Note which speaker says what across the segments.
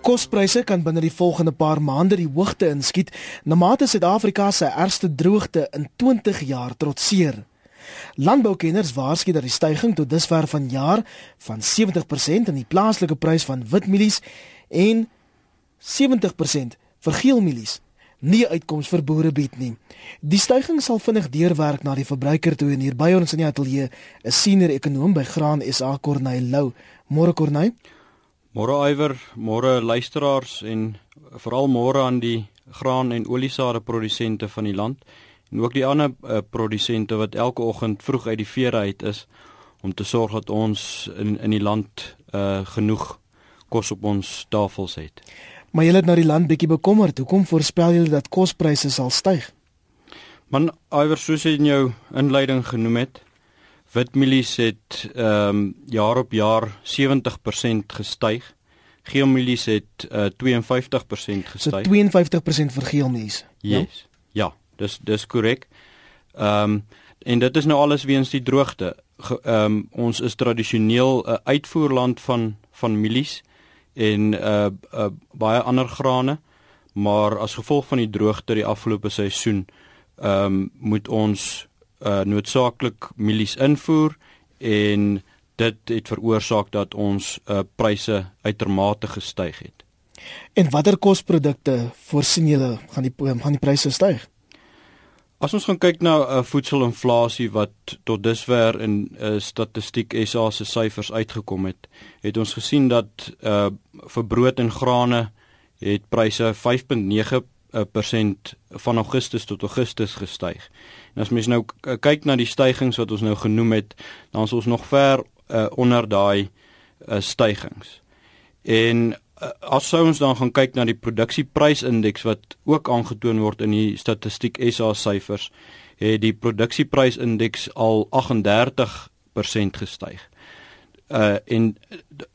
Speaker 1: Kospryse kan binne die volgende paar maande die hoogte inskiet na mate Suid-Afrika se ergste droogte in 20 jaar trotseer. Landboukenners waarsku dat die stygings tot dusver van jaar van 70% in die plaaslike prys van witmielies en 70% vir geelmielies nie uitkoms vir boere bied nie. Die stygings sal vinnig deurwerk na die verbruiker toe en hier by ons in die ateljee is senior ekonom by Graan SA Corneil Lou. Môre Corneil.
Speaker 2: Môre Iwer, môre luisteraars en veral môre aan die graan en oliesade produsente van die land en ook die ander uh, produsente wat elke oggend vroeg uit die vere uit is om te sorg dat ons in in die land uh, genoeg kos op ons tafels het.
Speaker 1: Maar julle het nou die land bietjie bekommerd. Hoekom voorspel julle dat kospryse sal styg?
Speaker 2: Man, Iwer soos jy in jou inleiding genoem het, Witmielies het ehm um, jaar op jaar 70% gestyg. Geelmielies het uh, 52% gestyg.
Speaker 1: So 52% vir geelmielies.
Speaker 2: Yes. Ja, ja dis dis korrek. Ehm um, en dit is nou alles weens die droogte. Ehm um, ons is tradisioneel 'n uh, uitvoerland van van mielies en uh, uh baie ander grane, maar as gevolg van die droogte die afgelope seisoen ehm um, moet ons uh, noodsaaklik mielies invoer en dit het veroorsaak dat ons uh, pryse uitermate gestyg het.
Speaker 1: En watter kosprodukte voorsien julle gaan die gaan die pryse styg?
Speaker 2: As ons gaan kyk na uh, voedselinflasie wat tot dusver in uh, statistiek SA se syfers uitgekom het, het ons gesien dat uh, vir brood en grane het pryse 5.9 persent van Augustus tot Augustus gestyg. En as mens nou kyk na die stygings wat ons nou genoem het, dan is ons nog ver uh, onder daai uh, stygings. En uh, as ons dan gaan kyk na die produksieprysindeks wat ook aangetoon word in die statistiek SA syfers, het die produksieprysindeks al 38% gestyg. Uh en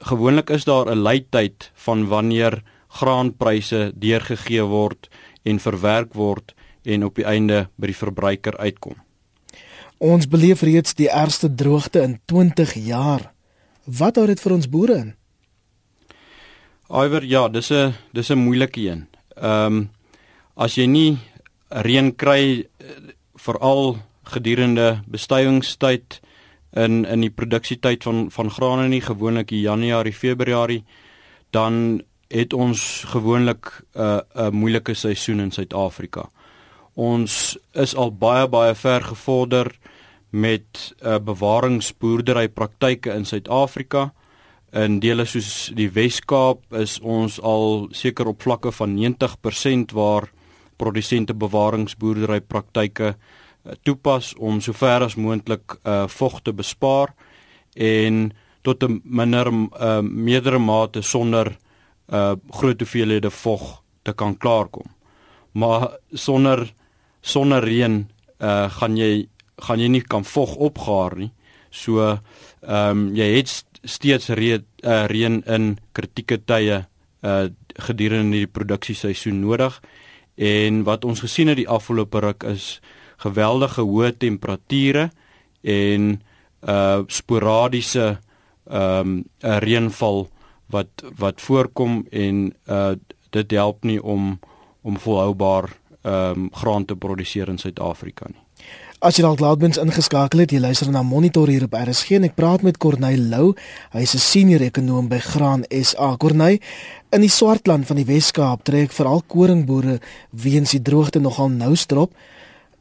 Speaker 2: gewoonlik is daar 'n leityd van wanneer graanpryse deurgegee word en verwerk word en op die einde by die verbruiker uitkom.
Speaker 1: Ons beleef reeds die ergste droogte in 20 jaar. Wat hou dit vir ons boere in?
Speaker 2: Iwer, ja, dis 'n dis 'n moeilike een. Ehm um, as jy nie reën kry veral gedurende bestuivingstyd in in die produksietyd van van grane nie gewoonlik in Januarie, Februarie, dan het ons gewoonlik 'n uh, 'n moeilike seisoen in Suid-Afrika. Ons is al baie baie ver gevorder met uh, bewaringsboerdery praktyke in Suid-Afrika. In dele soos die Wes-Kaap is ons al seker op vlakke van 90% waar produsente bewaringsboerdery praktyke uh, toepas om sover as moontlik uh, vog te bespaar en tot 'n minder uh, meerdere mate sonder uh, groot hoeveelhede vog te kan klaarkom. Maar sonder sonder reën uh gaan jy gaan jy nie kan vog opgaar nie. So ehm um, jy het steeds reën uh, reën in kritieke tye uh gedurende die produksieseisoen nodig. En wat ons gesien het die afgelope ruk is geweldige hoë temperature en uh sporadiese ehm um, reënval wat wat voorkom en uh dit help nie om om volhoubaar ehm um, graan te produseer in Suid-Afrika nie.
Speaker 1: As jy dalk laatbens ingeskakel het, jy luister na Monitor hier op RSG en ek praat met Corneil Lou. Hy is 'n senior ekonom by Graan SA. Corneil, in die Swartland van die Wes-Kaap trek veral koringboere weens die droogte nogal nou strop.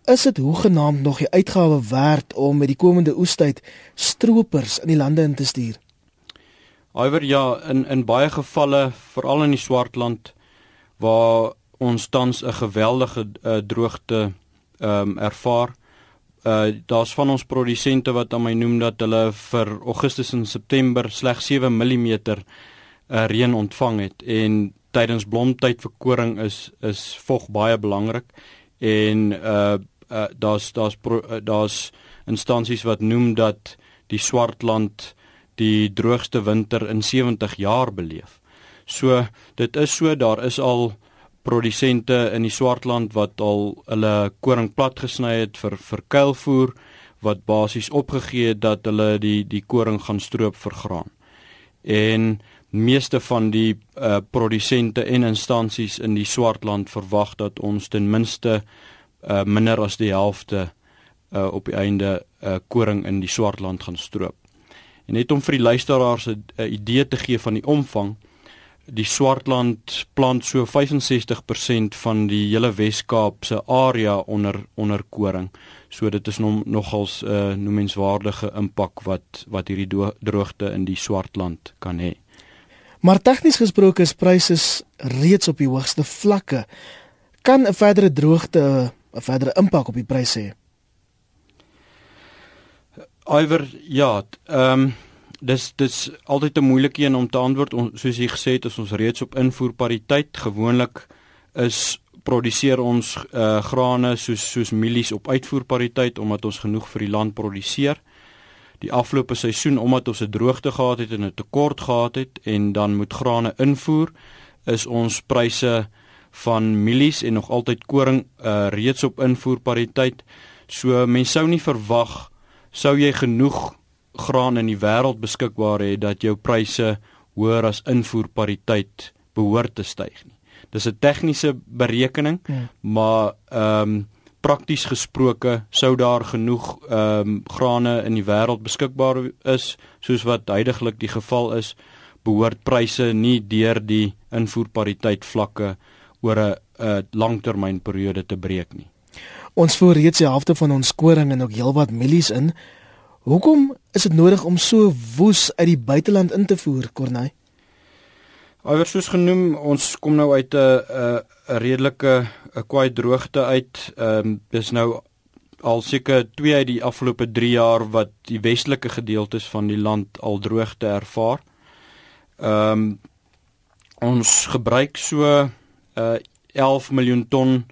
Speaker 1: Is dit hoegenaamd nog die uitgawe werd om met die komende oestyd stroopers in die lande in te stuur?
Speaker 2: Iwer ja, in in baie gevalle, veral in die Swartland waar ons tans 'n geweldige uh, droogte ehm um, ervaar. Uh daar's van ons produsente wat aan my noem dat hulle vir Augustus en September slegs 7 mm uh, reën ontvang het en tydens blomtyd vir koring is is vog baie belangrik en uh, uh daar's daar's uh, daar's instansies wat noem dat die Swartland die droogste winter in 70 jaar beleef. So dit is so daar is al produsente in die Swartland wat al hulle koring plat gesny het vir vir kuilvoer wat basies opgegee het dat hulle die die koring gaan stroop vir graan. En meeste van die uh, produsente en instansies in die Swartland verwag dat ons ten minste uh, minder as die helfte uh, op die einde uh, koring in die Swartland gaan stroop. En net om vir die luisteraars 'n idee te gee van die omvang, die Swartland plant so 65% van die hele Wes-Kaap se area onder onder koring. So dit is nog nogals 'n uh, noemenswaardige impak wat wat hierdie droogte in die Swartland kan hê.
Speaker 1: Maar tegnies gesproke is pryse reeds op die hoogste vlakke. Kan 'n verdere droogte 'n verdere impak op die pryse hê?
Speaker 2: Iwer ja, ehm um, dis dis altyd 'n moeilike een om te antwoord soos jy gesê het as ons reeds op invoerpariteit gewoonlik is produseer ons uh, grane soos soos mielies op uitvoerpariteit omdat ons genoeg vir die land produseer. Die afgelope seisoen omdat ons 'n droogte gehad het en 'n tekort gehad het en dan moet grane invoer, is ons pryse van mielies en nog altyd koring uh, reeds op invoerpariteit. So mense sou nie verwag sou jy genoeg graan in die wêreld beskikbaar hê dat jou pryse hoër as invoerpariteit behoort te styg nie. Dis 'n tegniese berekening, ja. maar ehm um, prakties gesproke sou daar genoeg ehm um, grane in die wêreld beskikbaar is soos wat heidaglik die geval is, behoort pryse nie deur die invoerpariteit vlakke oor 'n 'n langtermynperiode te breek nie.
Speaker 1: Ons voer reeds die helfte van ons koring en ook heelwat mielies in. Hoekom is dit nodig om so woes uit die buiteland in te voer, Corneil?
Speaker 2: Alhoewel soos genoem, ons kom nou uit 'n 'n 'n redelike 'n kwaai droogte uit. Ehm um, dis nou al seker 2 uit die afgelope 3 jaar wat die westelike gedeeltes van die land al droogte ervaar. Ehm um, ons gebruik so uh 11 miljoen ton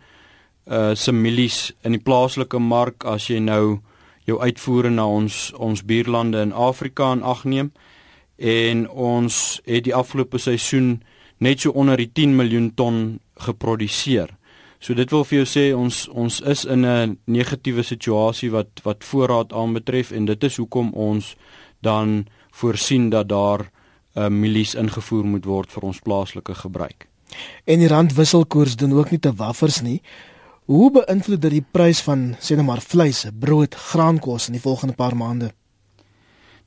Speaker 2: uh se mielies in die plaaslike mark as jy nou jou uitvoere na ons ons buurlande in Afrika in ag neem en ons het die afgelope seisoen net so onder die 10 miljoen ton geproduseer. So dit wil vir jou sê ons ons is in 'n negatiewe situasie wat wat voorraad aanbetref en dit is hoekom ons dan voorsien dat daar uh, mielies ingevoer moet word vir ons plaaslike gebruik.
Speaker 1: En die randwisselkoers doen ook nie te waffers nie. Hoe beïnvloed dit die prys van sê net maar vleis, brood, graankos in die volgende paar maande?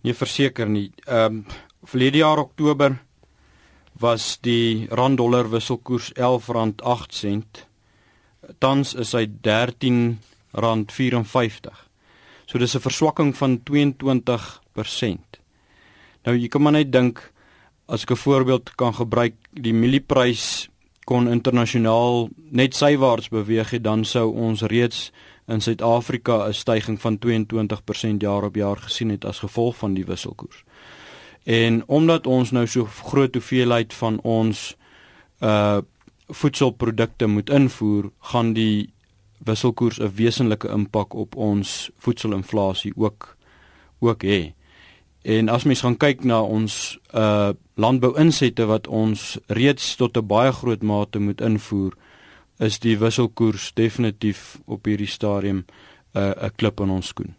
Speaker 2: Nee, verseker nie. Ehm um, verlede jaar Oktober was die rand dollar wisselkoers R11.8. Tans is hy R13.54. So dis 'n verswakking van 22%. Nou jy kan maar net dink as ek 'n voorbeeld kan gebruik, die mielieprys kon internasionaal net sywaarts beweeg het, dan sou ons reeds in Suid-Afrika 'n stygings van 22% jaar op jaar gesien het as gevolg van die wisselkoers. En omdat ons nou so groot hoeveelheid van ons uh voedselprodukte moet invoer, gaan die wisselkoers 'n wesenlike impak op ons voedselinflasie ook ook hê. En as mens gaan kyk na ons uh landbouinsette wat ons reeds tot 'n baie groot mate moet invoer, is die wisselkoers definitief op hierdie stadium 'n uh, 'n klip in ons skoen.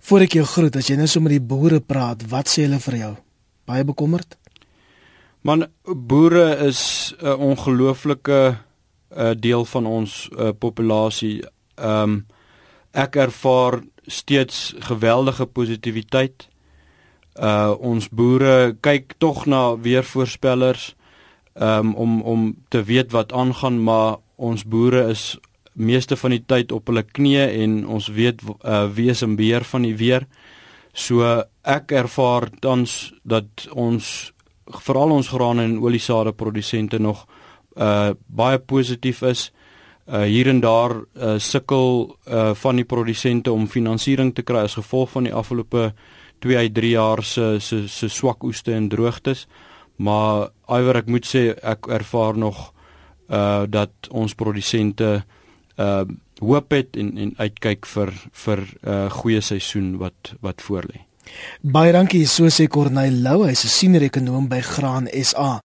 Speaker 1: Voordat ek jou groet, as jy nou so met die boere praat, wat sê hulle vir jou? Baie bekommerd?
Speaker 2: Man, boere is 'n ongelooflike 'n uh, deel van ons uh, populasie. Ehm um, ek ervaar steeds geweldige positiwiteit uh ons boere kyk tog na weervoorspellers um, om om te weet wat aangaan maar ons boere is meeste van die tyd op hulle knieë en ons weet uh wie is in beheer van die weer. So ek ervaar tans dat ons veral ons graan en oliesade produsente nog uh baie positief is. Uh hier en daar uh, sukkel uh van die produsente om finansiering te kry as gevolg van die afgelope 2 uit 3 jaar se se se swak oeste en droogtes. Maar iwer ek moet sê ek ervaar nog uh dat ons produsente uh hoop het en en uitkyk vir vir 'n uh, goeie seisoen wat wat voorlê.
Speaker 1: Baie dankie so sê Corneil Lou, hy's 'n senior ekonom by Graan SA.